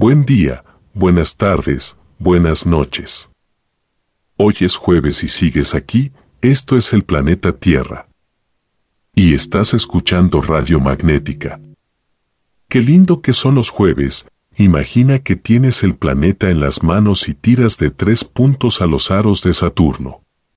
Buen día, buenas tardes, buenas noches. Hoy es jueves y sigues aquí, esto es el planeta Tierra. Y estás escuchando Radio Magnética. Qué lindo que son los jueves, imagina que tienes el planeta en las manos y tiras de tres puntos a los aros de Saturno.